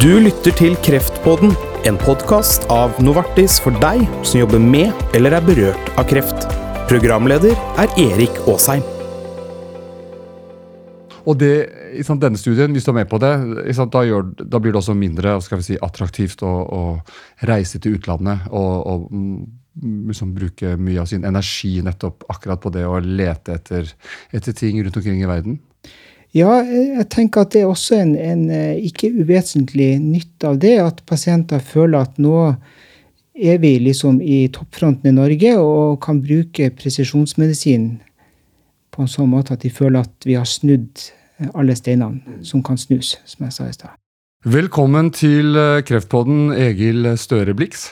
Du lytter til Kreftpodden, en podkast av Novartis for deg som jobber med eller er berørt av kreft. Programleder er Erik Aasheim. Og det, sant, denne studien, hvis du er med på det, sant, da, gjør, da, blir det også mindre si, attraktivt å, å reise til utlandet og, og mm, liksom, bruke mye av sin energi nettopp akkurat på det å lete etter, etter ting rundt omkring i verden. Ja, jeg tenker at det er også en, en eh, ikke uvesentlig nytte av det, at pasienter føler at nå er vi liksom i toppfronten i Norge og kan bruke presisjonsmedisin på en sånn måte at de føler at vi har snudd alle steinene som kan snus, som jeg sa i stad. Velkommen til eh, Kreftpodden, Egil Støre Blix.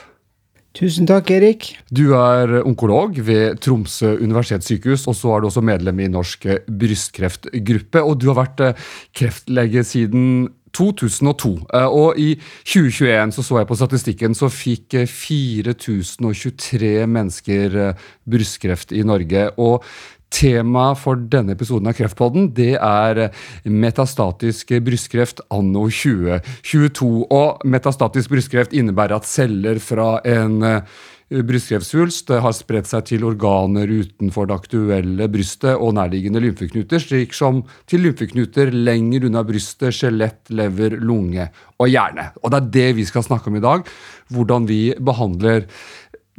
Tusen takk, Erik. Du er onkolog ved Tromsø universitetssykehus, og så er du også medlem i Norsk brystkreftgruppe. Og du har vært eh, kreftlege siden 2002. Eh, og i 2021 så, så jeg på statistikken, så fikk 4023 eh, mennesker brystkreft i Norge. Og Temaet for denne episoden av Kreftpodden det er metastatisk brystkreft anno 2022. Og metastatisk brystkreft innebærer at celler fra en eh, brystkreftsvulst har spredt seg til organer utenfor det aktuelle brystet og nærliggende lymfeknuter, slik som til lymfeknuter lenger unna brystet, skjelett, lever, lunge og hjerne. Og det er det vi skal snakke om i dag. Hvordan vi behandler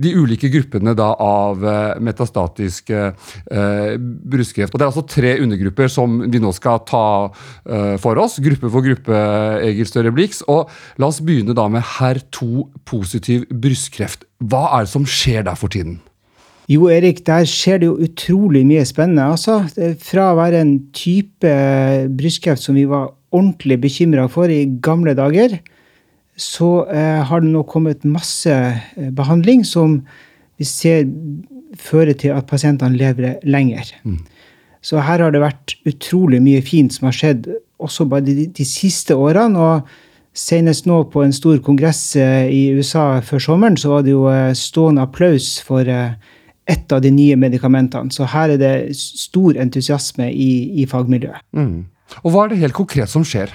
de ulike gruppene da av eh, metastatisk eh, brystkreft. Det er altså tre undergrupper som vi nå skal ta eh, for oss, gruppe for gruppe, Egil Støre Blix. Og La oss begynne da med HER2-positiv brystkreft. Hva er det som skjer der for tiden? Jo, Erik, der skjer det jo utrolig mye spennende. Altså, fra å være en type brystkreft som vi var ordentlig bekymra for i gamle dager, så eh, har det nå kommet masse eh, behandling som vi ser fører til at pasientene lever lenger. Mm. Så her har det vært utrolig mye fint som har skjedd også bare de, de siste årene. og Senest nå på en stor kongress eh, i USA før sommeren så var det jo eh, stående applaus for ett av de nye medikamentene. Så her er det stor entusiasme i, i fagmiljøet. Mm. Og hva er det helt konkret som skjer?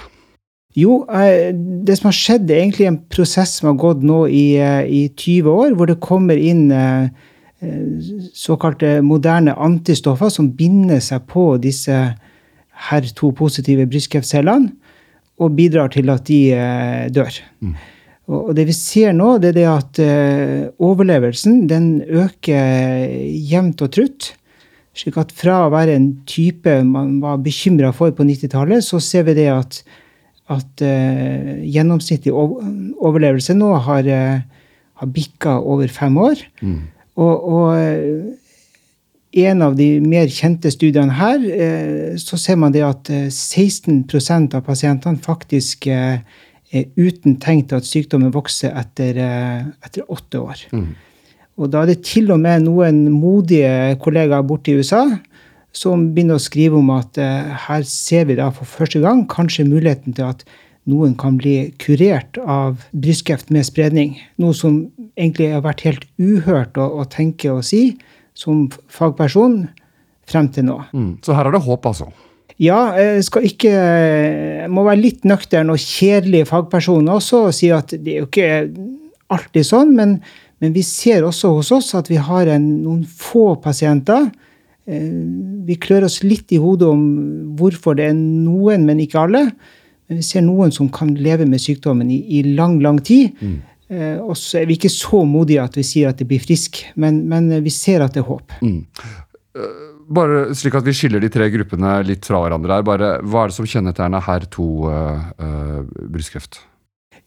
Jo, eh, det som har skjedd, er egentlig en prosess som har gått nå i, eh, i 20 år, hvor det kommer inn eh, såkalte moderne antistoffer som binder seg på disse HER2-positive brystkreftcellene og bidrar til at de dør. Mm. Og det vi ser nå, det er det at overlevelsen den øker jevnt og trutt. Slik at fra å være en type man var bekymra for på 90-tallet, så ser vi det at at uh, gjennomsnittlig overlevelse nå har, uh, har bikka over fem år. Mm. Og, og uh, en av de mer kjente studiene her, så ser man det at 16% av pasientene faktisk er uten tegn til at sykdommen vokser etter, etter åtte år. Mm. Og da er det til og med noen modige kollegaer borte i USA som begynner å skrive om at uh, her ser vi da for første gang kanskje muligheten til at noen kan bli kurert av brystkreft med spredning. Noe som egentlig har vært helt uhørt å, å tenke og si som fagperson frem til nå. Mm, så her er det håp, altså? Ja, jeg skal ikke jeg må være litt nøktern og kjedelig fagperson også og si at det er jo ikke alltid sånn, men, men vi ser også hos oss at vi har en, noen få pasienter Eh, vi klør oss litt i hodet om hvorfor det er noen, men ikke alle. Men vi ser noen som kan leve med sykdommen i, i lang, lang tid. Mm. Eh, og så er vi ikke så modige at vi sier at det blir frisk, men, men vi ser at det er håp. Mm. Eh, bare slik at vi skiller de tre gruppene litt fra hverandre her, bare, hva er det som kjennetegner her to uh, uh, brystkreft?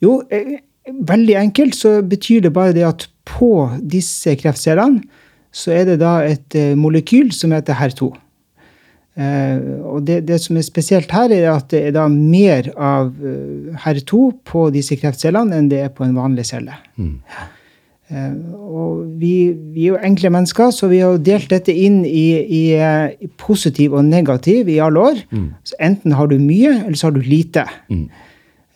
Jo, eh, veldig enkelt så betyr det bare det at på disse kreftcellene så er det da et eh, molekyl som heter HER2. Eh, og det, det, som er spesielt her, er at det er da mer av HER2 eh, på disse kreftcellene enn det er på en vanlig celle. Mm. Og vi, vi, er jo enkle mennesker, så vi har delt dette inn i, i, i positiv og negativ i alle år. Mm. Så enten har du mye, eller så har du lite. Mm.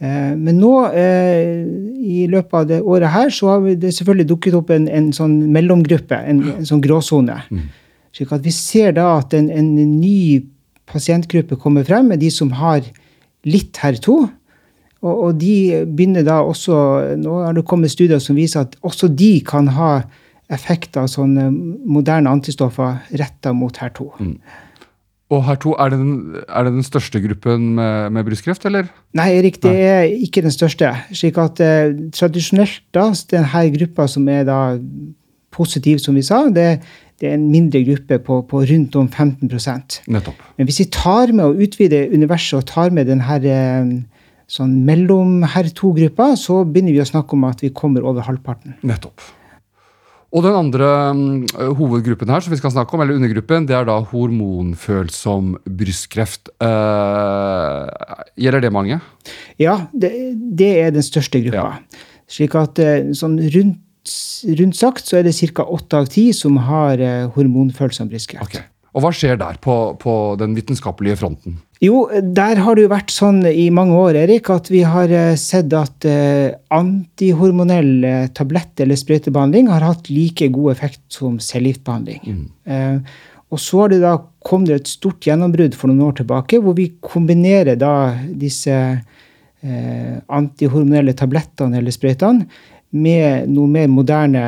Eh, men nå, eh, i løpet av det året her, så har det selvfølgelig dukket opp en, en sånn mellomgruppe, en, en sånn gråsone. Mm. Slik at vi ser da at en, en, ny pasientgruppe kommer frem, med de som har litt HER2. Og, og, de begynner da også Nå har det kommet studier som viser at også de kan ha effekt av sånne moderne antistoffer retta mot HER2. Mm. Og HER2, er det, den, er det den største gruppen med, med, brystkreft, eller? Nei, Erik, det er ikke den største. slik at eh, Tradisjonelt, da, denne gruppa som er da positiv, som vi sa, det, det er en mindre gruppe på, på rundt om 15% Nettopp. Men hvis vi tar med å utvide universet og tar med denne eh, sånn mellom HER2-gruppa, så begynner vi å snakke om at vi kommer over halvparten. Nettopp. Og den andre um, hovedgruppen her, som vi skal snakke om, eller undergruppen, det er da hormonfølsom brystkreft. Uh, gjelder det mange? Ja, det, det er den største gruppa. Ja. Slik at eh, sånn rundt, rundt, sagt så er det ca. åtte av ti som har uh, hormonfølsom brystkreft. Okay. Og hva skjer der, på, på, den vitenskapelige fronten? Jo, der har det jo vært sånn i mange år, Erik, at vi har eh, sett at uh, antihormonell tablett- eller sprøytebehandling har hatt like god effekt som cellegiftbehandling. Mm. Uh, og så har det da kommet et stort gjennombrudd for noen år tilbake, hvor vi kombinerer da disse antihormonelle tablettene eller sprøytene med noe mer moderne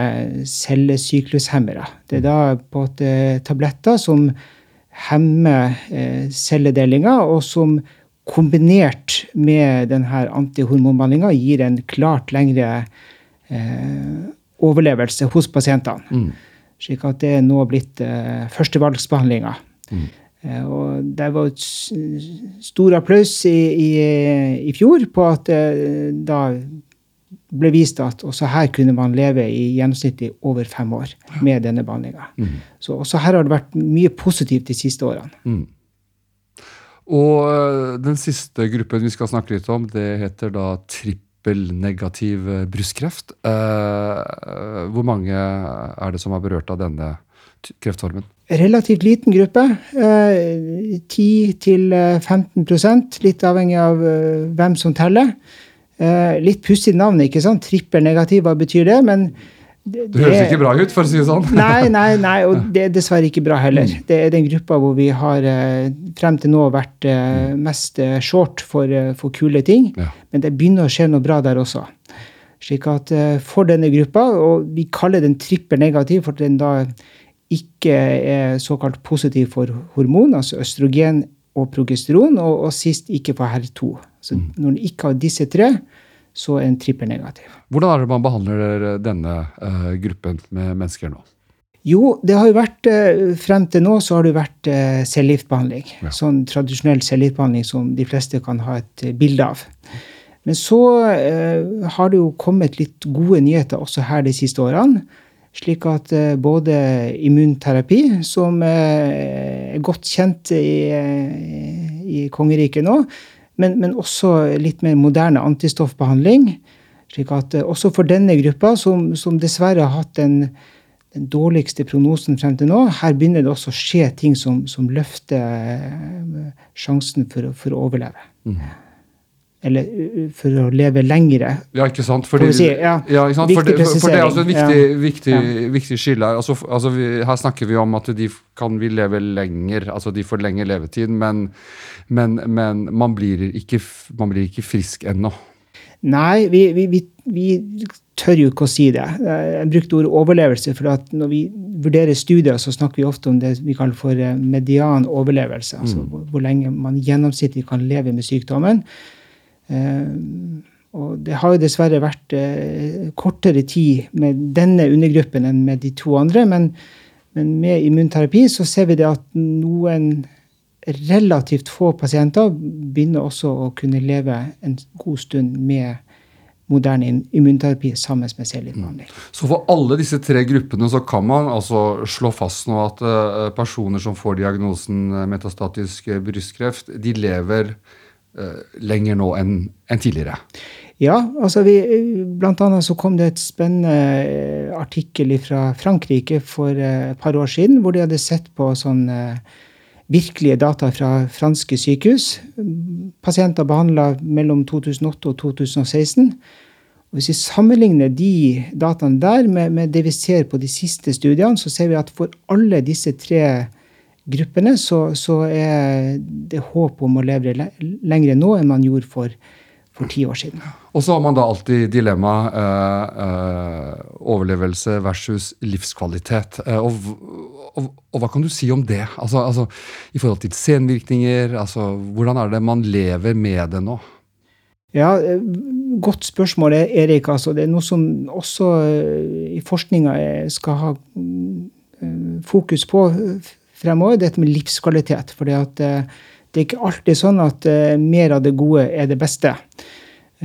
cellesyklushemmere. Det er da på måte tabletter som hemmer eh, celledelinga, og som kombinert med denne antihormonbehandlinga gir en klart lengre eh, overlevelse hos pasientene. Mm. Slik at det er nå blitt eh, førstevalgsbehandlinga. Mm. Eh, og det var et stor applaus i, i, i fjor på at eh, da ble vist at også her kunne man leve i gjennomsnitt i over fem år med denne behandlinga. Mm. Så også her har det vært mye positivt de siste årene. Mm. Og øh, den siste gruppen vi skal snakke litt om, det heter da trippelnegativ øh, brystkreft. Uh, hvor mange er det som er berørt av denne kreftformen? Relativt liten gruppe. 10-15% litt avhengig av hvem som teller. Eh, litt pussig navn, ikke sant? Trippelnegativ, hva betyr det? Men det, det høres ikke bra ut, for å si det sånn. nei, nei, nei, og det er dessverre ikke bra heller. Mm. Det er den gruppa hvor vi har eh, frem til nå vært eh, mest eh, short for, for, kule ting. Ja. Men det begynner å skje noe bra der også. Slik at for denne gruppa, og vi kaller den trippel negativ, for den da ikke er såkalt positiv for hormon, altså østrogen og progesteron, og, og sist ikke for HER2. Så mm. når den ikke har disse tre, så er en trippel negativ. Hvordan er det man behandler denne uh, gruppen med mennesker nå? Jo, det har jo vært, uh, frem til nå så har det vært uh, cellegiftbehandling. Ja. Sånn tradisjonell cellegiftbehandling som de fleste kan ha et bilde av. Men så har det jo kommet litt gode nyheter også her de siste årene. Slik at både immunterapi, som er godt kjent i, i kongeriket nå, men, men, også litt mer moderne antistoffbehandling. slik at eh, Også for denne gruppa, som, som dessverre har hatt den, den, dårligste prognosen frem til nå, her begynner det også å skje ting som, som løfter eh, sjansen for, for å overleve. Mm eller for å leve lengre. Ja, ikke sant? Fordi, si, ja, ja, ikke sant? For, det, for, det er altså en viktig, ja. viktig, viktig skille her. Altså, altså vi, her snakker vi om at de kan vi leve lenger, altså de får lengre levetid, men, men, men man, blir ikke, man, blir ikke, frisk ennå. Nei, vi, vi, vi, tør jo ikke å si det. Jeg brukte ordet overlevelse, for når vi vurderer studier, så snakker vi ofte om det vi kaller for eh, median overlevelse. Altså mm. hvor, hvor lenge man gjennomsnittlig kan leve med sykdommen. Eh, og det har jo dessverre vært eh, kortere tid med denne undergruppen enn med de to andre. Men, men med immunterapi så ser vi det at noen relativt få pasienter begynner også å kunne leve en god stund med moderne immunterapi sammen med cellegiftbehandling. Mm. Så for alle disse tre gruppene så kan man altså slå fast nå at uh, personer som får diagnosen metastatisk brystkreft, de lever Eh, lenger nå enn en tidligere. Ja, altså vi, blant annet så kom det et spennende eh, artikkel fra Frankrike for eh, et par år siden, hvor de hadde sett på sånn virkelige data fra franske sykehus. Pasienter behandla mellom 2008 og 2016. Og hvis vi sammenligner de dataene der med, med, det vi ser på de siste studiene, så ser vi at for alle disse tre gruppene, så, så, er det håp om å leve lengre nå enn man gjorde for, for ti år siden. Og så har man da alltid dilemmaet eh, eh, overlevelse versus livskvalitet. Eh, og, og, og, hva kan du si om det? Altså, altså, I forhold til senvirkninger, altså, hvordan er det man lever med det nå? Ja, eh, Godt spørsmål, Erik. Altså, det er noe som også eh, i forskninga skal ha eh, fokus på fremover, dette med livskvalitet. For det, det er ikke alltid sånn at mer av det gode er det beste.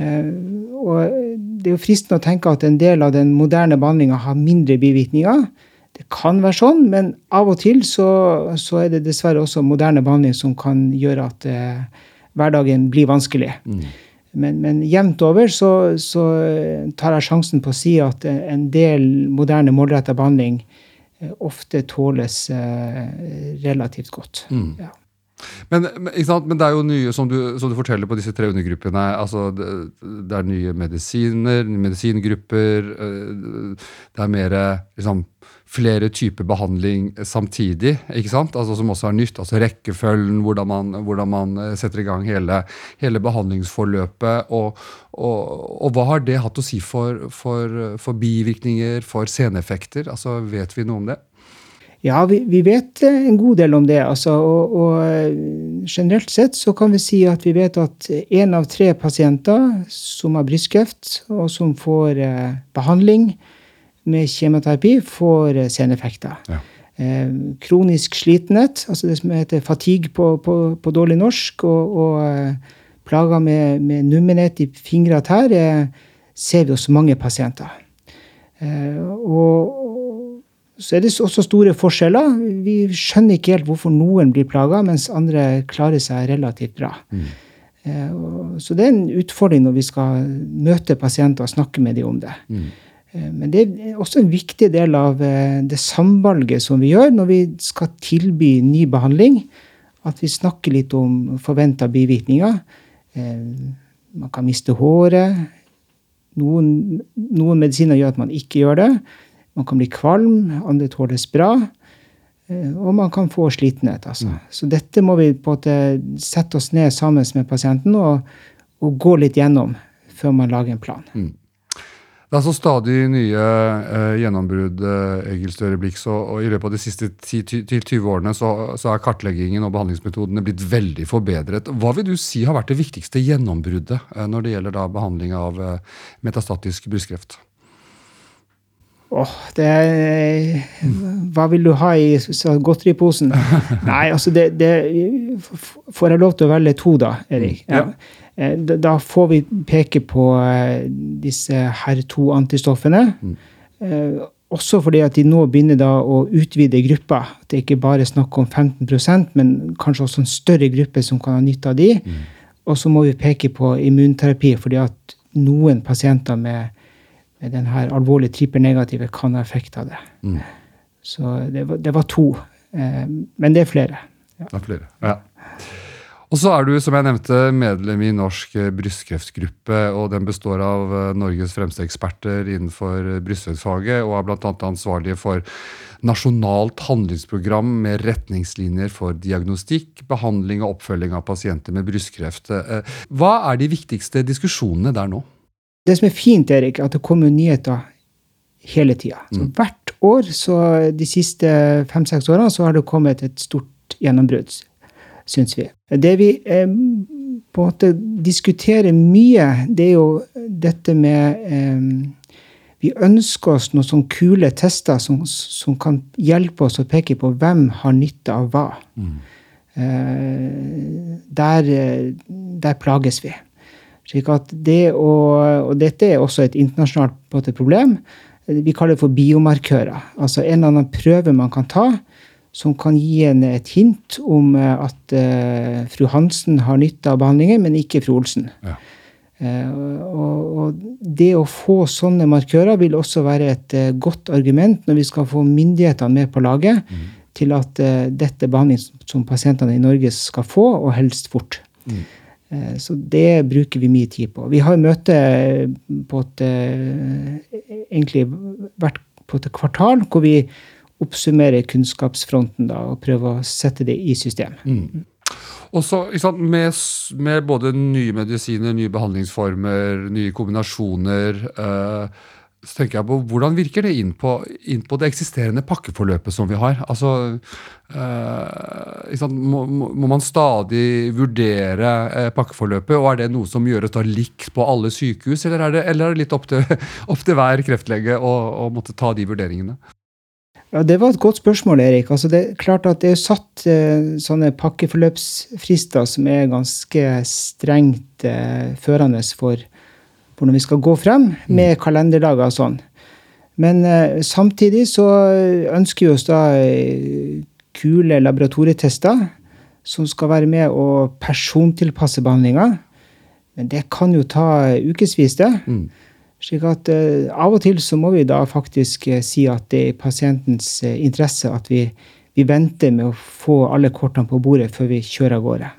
Og det er jo fristende å tenke at en del av den moderne behandlinga har mindre bivirkninger. Det kan være sånn, men av og til så, så er det dessverre også moderne behandling som kan gjøre at hverdagen blir vanskelig. Mm. Men, men jevnt over så, så, tar jeg sjansen på å si at en del moderne målretta behandling eh, ofte tåles eh, relativt godt. Mm. Ja. Men, men, det er jo nye, som du, som du, forteller på disse tre undergruppene altså det, det er nye medisiner, medisingrupper. Eh, det er mer liksom, flere typer behandling samtidig, ikke sant? Altså, som også er nytt. altså Rekkefølgen, hvordan man, hvordan man eh, setter i gang hele, hele behandlingsforløpet. Og, og, og, hva har det hatt å si for, for, for bivirkninger, for seneffekter? Altså, Vet vi noe om det? Ja, vi, vi, vet eh, en god del om det. Altså, og, og, eh, generelt sett så kan vi si at vi vet at én av tre pasienter som har brystkreft, og som får eh, behandling, med kjemoterapi får eh, seneffekter. Ja. Eh, kronisk slitenhet, altså det som heter fatigue på, på, på dårlig norsk, og, og eh, plager med, med nummenhet i fingre og tær, ser vi hos mange pasienter. Og, så er det også store forskjeller. Vi skjønner ikke helt hvorfor noen blir plaga, mens andre klarer seg relativt bra. Mm. Så det er en utfordring når vi skal møte pasienter og snakke med dem om det. Mm. Eh, men det er også en viktig del av eh, det samvalget som vi gjør når vi skal tilby ny behandling. At vi snakker litt om forventa bivirkninger. Eh, man kan miste håret. Noen, noen, medisiner gjør at man ikke gjør det. Man kan bli kvalm, andre tåles bra. Og man kan få slitenhet. Altså. Mm. Så dette må vi på en måte sette oss ned sammen med pasienten og, og gå litt gjennom før man lager en plan. Mm. Det er så stadig nye eh, gjennombrudd, eh, Egil Støre Blix. Og, og, i løpet av de siste 10-20 årene så, så, er kartleggingen og behandlingsmetodene blitt veldig forbedret. Hva vil du si har vært det viktigste gjennombruddet eh, når det gjelder da behandling av eh, metastatisk brystkreft? Åh, oh, det er Hva vil du ha i godteriposen? Nei, altså det, det, Får jeg lov til å velge to, da, Erik? Ja. Eh, da får vi peke på eh, disse her to antistoffene. Mm. Eh, også fordi at de nå begynner da å utvide gruppa. Det ikke bare er snakk om 15% men kanskje også en større gruppe som kan ha nytte av de. Mm. Og så må vi peke på immunterapi, fordi at noen pasienter med denne alvorlige trippelnegative kan ha effekt av det. Mm. Så det var, det var to. men det er flere. Ja. Det er flere, ja. Og så er du, som jeg nevnte, medlem i Norsk brystkreftgruppe. og Den består av eh, Norges fremste eksperter innenfor brystkreftsfaget, og er bl.a. ansvarlige for nasjonalt handlingsprogram med retningslinjer for diagnostikk, behandling og oppfølging av pasienter med brystkreft. Eh, hva er de viktigste diskusjonene der nå? Det som er fint, Erik, er at det kommer nyheter hele tida. Mm. Hvert år, så de siste fem-seks årene, så har det kommet et stort gjennombrudd syns vi. Det vi eh, på en måte diskuterer mye, det er jo dette med eh, Vi ønsker oss noen sånne kule tester som, som, kan hjelpe oss å peke på hvem har nytte av hva. Mm. Eh, der, der, plages vi. Slik at det å, og dette er også et internasjonalt måte, problem. Vi kaller det for biomarkører. Altså en eller annen prøve man kan ta som kan gi en et hint om eh, at uh, fru Hansen har nytte av behandlingen, men ikke fru Olsen. Ja. Uh, og, og, det å få sånne markører vil også være et uh, godt argument når vi skal få myndighetene med på laget mm. til at dette er behandling som pasientene i Norge skal få, og helst fort. Mm. Så det bruker vi mye tid på. Vi har møte på et, egentlig hvert på et kvartal hvor vi oppsummerer kunnskapsfronten da, og prøver å sette det i system. Mm. Og så, med, med både nye medisiner, nye behandlingsformer, nye kombinasjoner eh, så tenker jeg på Hvordan virker det inn på, inn på det eksisterende pakkeforløpet som vi har? Altså, eh, må må man stadig vurdere eh, pakkeforløpet, og er det noe som gjøres da likt på alle sykehus, eller er det, eller er det litt opp til, opp til hver kreftlege å, å måtte ta de vurderingene? Ja, Det var et godt spørsmål, Erik. Altså, det er klart at det er satt eh, sånne pakkeforløpsfrister som er ganske strengt eh, førende for, for når vi skal gå frem, med kalenderdager og sånn. Men eh, samtidig så ønsker vi oss da eh, kule laboratorietester som skal være med å persontilpasse behandlinga. Men det kan jo ta ukevis, det. Mm. Slik at eh, Av og til så må vi da faktisk eh, si at det er i pasientens eh, interesse at vi, vi venter med å få alle kortene på bordet før vi kjører av gårde.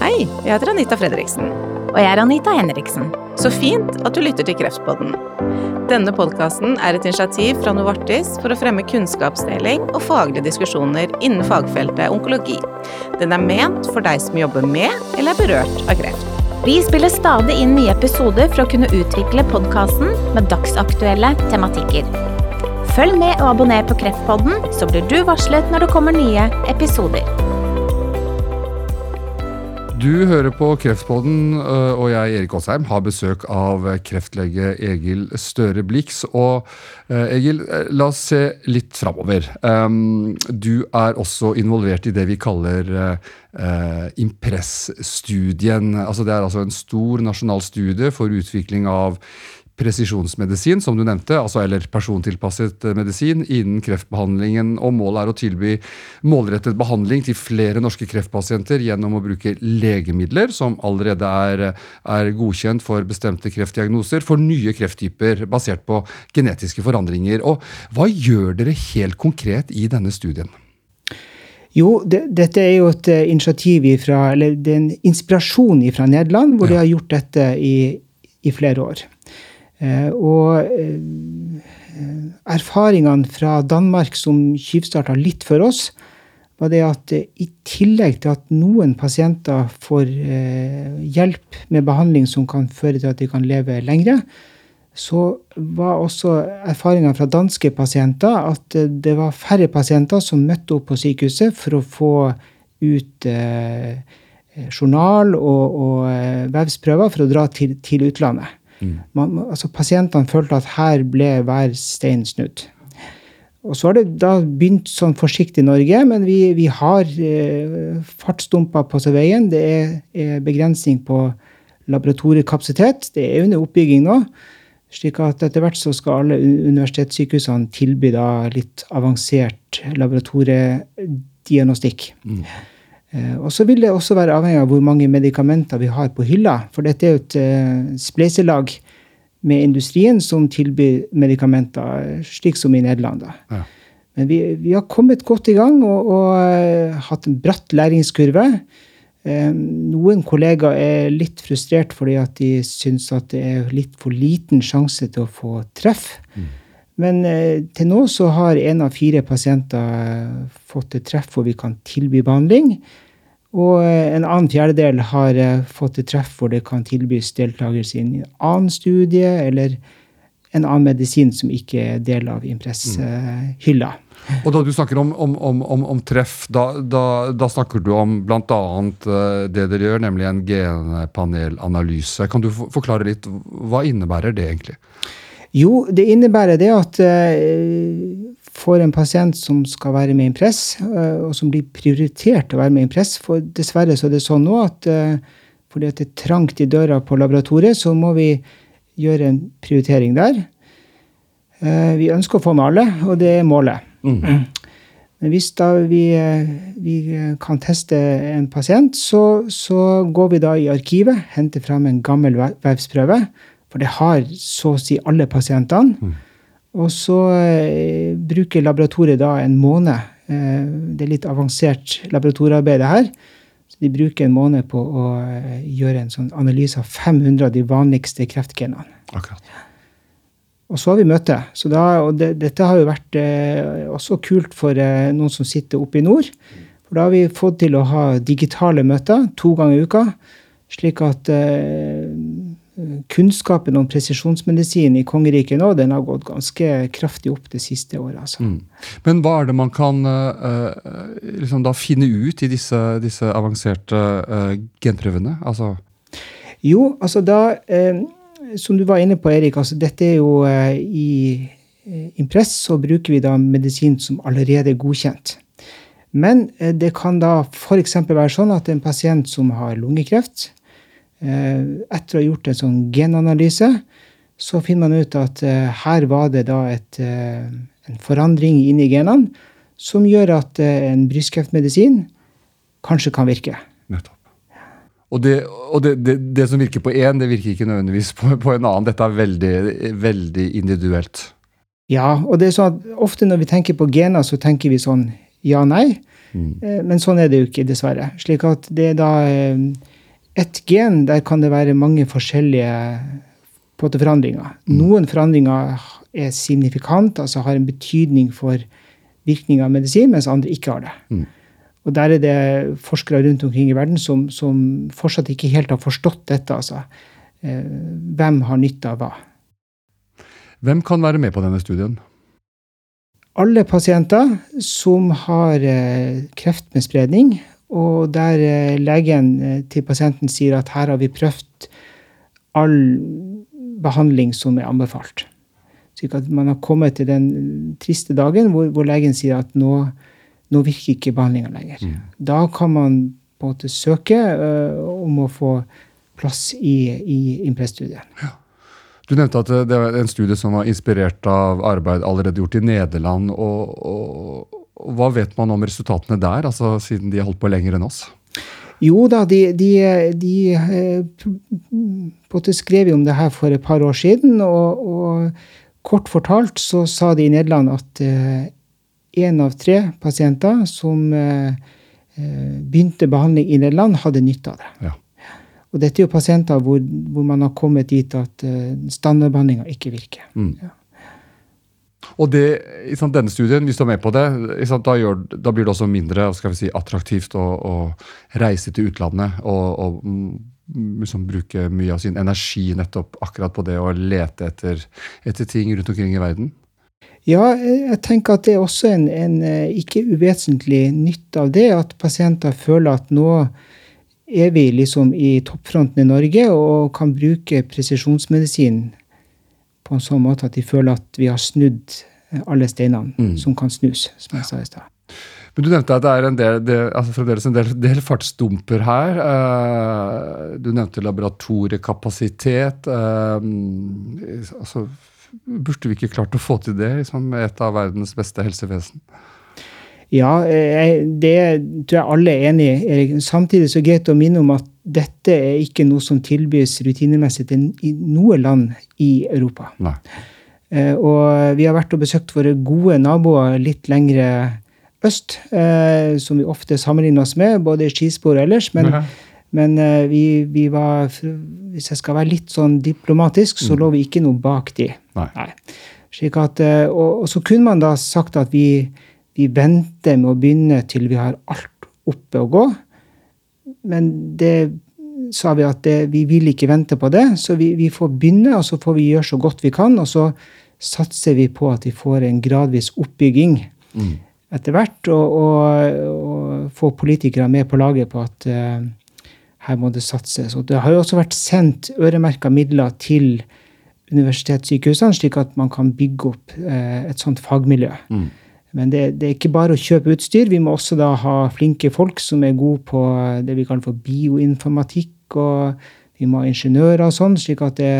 Hei, jeg heter Anita Fredriksen. Og jeg er Anita Henriksen. Så fint at du lytter til Kreftpodden. Denne podkasten er et initiativ fra Novartis for å fremme kunnskapsdeling og faglige diskusjoner innen fagfeltet onkologi. Den er ment for deg som jobber med eller er berørt av kreft. Vi spiller stadig inn nye episoder for å kunne utvikle podkasten med dagsaktuelle tematikker. Følg med og abonner på Kreftpodden, så blir du varslet når det kommer nye episoder. Du hører på Kreftpodden, øh, og jeg, Erik Aasheim, har besøk av kreftlege Egil Støre Blix. Og øh, Egil, øh, la oss se litt framover. Um, Du er også involvert i det vi kaller Impress-studien. Altså, det er altså en stor nasjonal studie for utvikling av presisjonsmedisin, som du nevnte, altså eller persontilpasset eh, medisin innen kreftbehandlingen. og Målet er å tilby målrettet behandling til flere norske kreftpasienter gjennom å bruke legemidler som allerede er, er godkjent for bestemte kreftdiagnoser, for nye krefttyper basert på genetiske forandringer. Og Hva gjør dere helt konkret i denne studien? Jo, det, dette er jo et eh, initiativ ifra, eller det er en inspirasjon fra Nederland, hvor de har gjort dette i, i flere år. Eh, og eh, erfaringene fra Danmark som tyvstarta litt for oss, var det at eh, i tillegg til at noen pasienter får hjelp med behandling som kan føre til at de kan leve lengre, så var også erfaringene fra danske pasienter at det var færre pasienter som møtte opp på sykehuset for å få ut eh, journal og, og vevsprøver for å dra til, til utlandet. Man, altså pasientene følte at her ble hver stein snudd. Og så har det da begynt sånn forsiktig i Norge, men vi, vi har eh, fartsdumper på veien. Det er, er begrensning på laboratoriekapasitet. Det er under oppbygging nå. Slik at etter hvert så skal alle universitetssykehusene tilby da litt avansert laboratoriediagnostikk. Eh, og så vil det også være avhengig av hvor mange medikamenter vi har på hylla. For dette er jo et eh, spleiselag med industrien som tilbyr medikamenter, slik som i Nederland. Ja. Men vi, vi har kommet godt i gang og, og eh, hatt en bratt læringskurve. Eh, noen kollegaer er litt frustrert fordi at de syns at det er litt for liten sjanse til å få treff. Men eh, til nå så har én av fire pasienter eh, fått et treff hvor vi kan tilby behandling. Og eh, en annen fjerdedel har fått et treff hvor det kan tilbys deltakelse i en annen studie eller en annen medisin som ikke er del av Impress-hylla. Og da du snakker om, om, om, om treff, da, da, da snakker du om bl.a. det dere gjør, nemlig en genpanelanalyse. Kan du forklare litt, hva innebærer det egentlig? Jo, det innebærer det at eh, for en pasient som skal være med i press, eh, og som blir prioritert å være med i press, For dessverre så er det sånn nå at eh, fordi at det er trangt i døra på laboratoriet, så må vi gjøre en prioritering der. Eh, vi ønsker å få med alle, og det er målet. Men hvis da vi, vi kan teste en pasient, så, så går vi da i arkivet, henter fram en gammel ve- vevsprøve. For det har så å si alle pasientene. Og så eh, bruker laboratoriet da en måned. Eh, det er litt avansert laboratoriearbeid her. Så de bruker en måned på å eh, gjøre en sånn analyse av 500 av de vanligste kreftgenene. Akkurat. Og så har vi møte. Så da, og det, dette har jo vært eh, også kult for eh, noen som sitter oppe i nord. For da har vi fått til å ha digitale møter to ganger i uka, slik at eh, kunnskapen om presisjonsmedisin i kongeriket nå, den har gått ganske kraftig opp det siste året. Altså. Mm. Men hva er det man kan uh, liksom da finne ut i disse, disse avanserte uh, genprøvene? Altså jo, altså da uh, Som du var inne på, Erik, altså dette er jo i Impress så bruker vi da medisin som allerede er godkjent. Men det kan da f.eks. være sånn at en pasient som har lungekreft, etter å ha gjort en sånn genanalyse, så finner man ut at eh, her var det da et, en forandring inni genene som gjør at en brystkreftmedisin kanskje kan virke. Nettopp. Og, det, og det, det, det, som virker på én, det virker ikke nødvendigvis på, på en annen. Dette er veldig, veldig individuelt. Ja, og det er sånn at ofte når vi tenker på gener, så tenker vi sånn ja-nei. Mm. Eh, men sånn er det jo ikke, dessverre. Slik at det er da eh, ett gen, der kan det være mange forskjellige forandringer. Mm. Noen forandringer er signifikante, altså har en betydning for virkning av medisin, mens andre ikke har det. Mm. Og der er det forskere rundt omkring i verden som, som fortsatt ikke helt har forstått dette. altså. Eh, hvem har nytte av hva? Hvem kan være med på denne studien? Alle pasienter som har eh, kreft med spredning, og der eh, legen eh, til pasienten sier at her har vi prøvd all behandling som er anbefalt. Slik at man har kommet til den triste dagen hvor, hvor legen sier at nå, nå virker ikke behandlinga lenger. Mm. Da kan man på en måte søke uh, om å få plass i, i Impress-studien. Ja. Du nevnte at det var en studie som var inspirert av arbeid allerede gjort i Nederland. Og, og hva vet man om resultatene der, altså siden de har holdt på lenger enn oss? Jo da, de, de, de eh, skrev jo om det her for et par år siden. Og, og, kort fortalt så sa de i Nederland at én uh, av tre pasienter som uh, begynte behandling i Nederland, hadde nytte av det. Ja. Og dette er jo pasienter hvor, hvor man har kommet dit at standardbehandlinga ikke virker. Mm. Ja. Og det, sant, denne studien, hvis du er med på det, sant, da, gjør, da, blir det også mindre si, attraktivt å, å reise til utlandet og, og mm, liksom, bruke mye av sin energi nettopp akkurat på det å lete etter, etter ting rundt omkring i verden? Ja, jeg tenker at det er også en, en eh, ikke uvesentlig nytt av det, at pasienter føler at nå er vi liksom i toppfronten i Norge og kan bruke presisjonsmedisin på en sånn måte at de føler at vi har snudd alle steinene mm. som kan snus, som jeg sa i stad. Men Du nevnte at det er en del, det, altså fremdeles en del, del fartsdumper her. Uh, du nevnte laboratoriekapasitet. Uh, altså, burde vi ikke klart å få til det som et av verdens beste helsevesen? Ja, eh, det tror jeg alle er enig i. Samtidig så er det greit å minne om at dette er ikke noe som tilbys rutinemessig til noe land i Europa. Nei. Eh, og vi har vært og besøkt våre gode naboer litt lengre øst, eh, som vi ofte sammenligner oss med, både i skispor og ellers. Men, men vi, vi, var Hvis jeg skal være litt sånn diplomatisk, så mm. lå vi ikke noe bak de. Nei. Nei. At, og, og, så kunne man da sagt at vi vi venter med å begynne til vi har alt oppe å gå. Men det sa vi at det, vi vil ikke vente på det, så vi, vi, får begynne, og så får vi gjøre så godt vi kan. Og så satser vi på at vi får en gradvis oppbygging mm. etter hvert, og, og, og, få politikere med på laget på at uh, her må det satses. Og det har jo også vært sendt øremerka midler til universitetssykehusene, slik at man kan bygge opp uh, et sånt fagmiljø. Mm. Men det, det, er ikke bare å kjøpe utstyr. Vi må også da ha flinke folk som er gode på det vi kaller for bioinformatikk. Og vi må ha ingeniører og sånn, slik at det,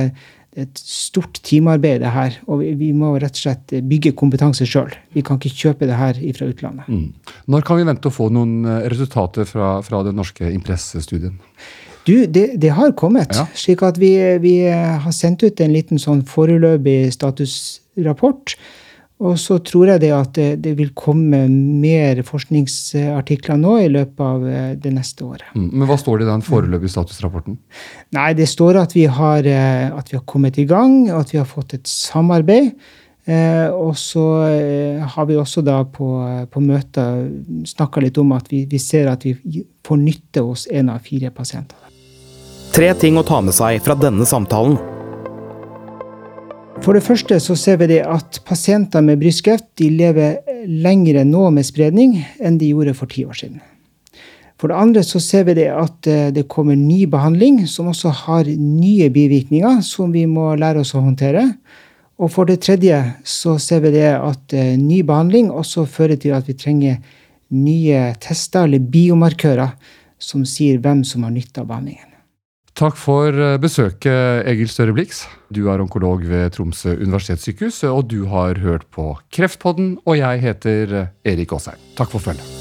det er et stort teamarbeid, det her. Og vi, vi må rett og slett bygge kompetanse sjøl. Vi kan ikke kjøpe det her fra utlandet. Mm. Når kan vi vente å få noen eh, resultater fra, fra den norske Impress-studien? Du, det, det, har kommet. Ja. slik at vi, vi, har sendt ut en liten sånn foreløpig statusrapport og så tror jeg det at det, det, vil komme mer forskningsartikler nå i løpet av eh, det neste året. Mm, men hva står det i den foreløpige statusrapporten? Nei, Det står at vi, har, eh, at vi har kommet i gang, at vi har fått et samarbeid Eh, og så eh, har vi også da på, på møter snakka litt om at vi, vi, ser at vi får nytte hos én av fire pasienter. Tre ting å ta med seg fra denne samtalen. For det første så ser vi det at pasienter med brystkreft lever lengre nå med spredning enn de gjorde for ti år siden. For det andre så ser vi det at eh, det kommer ny behandling som også har nye bivirkninger som vi må lære oss å håndtere. Og for det tredje så ser vi det at uh, ny behandling også fører til at vi trenger nye tester eller biomarkører som sier hvem som har nytte av behandlingen. Takk for eh, besøket, Egil Støre Blix. Du er onkolog ved Tromsø universitetssykehus, og du har hørt på Kreftpodden, og jeg heter eh, Erik Aasheim. Takk for følget.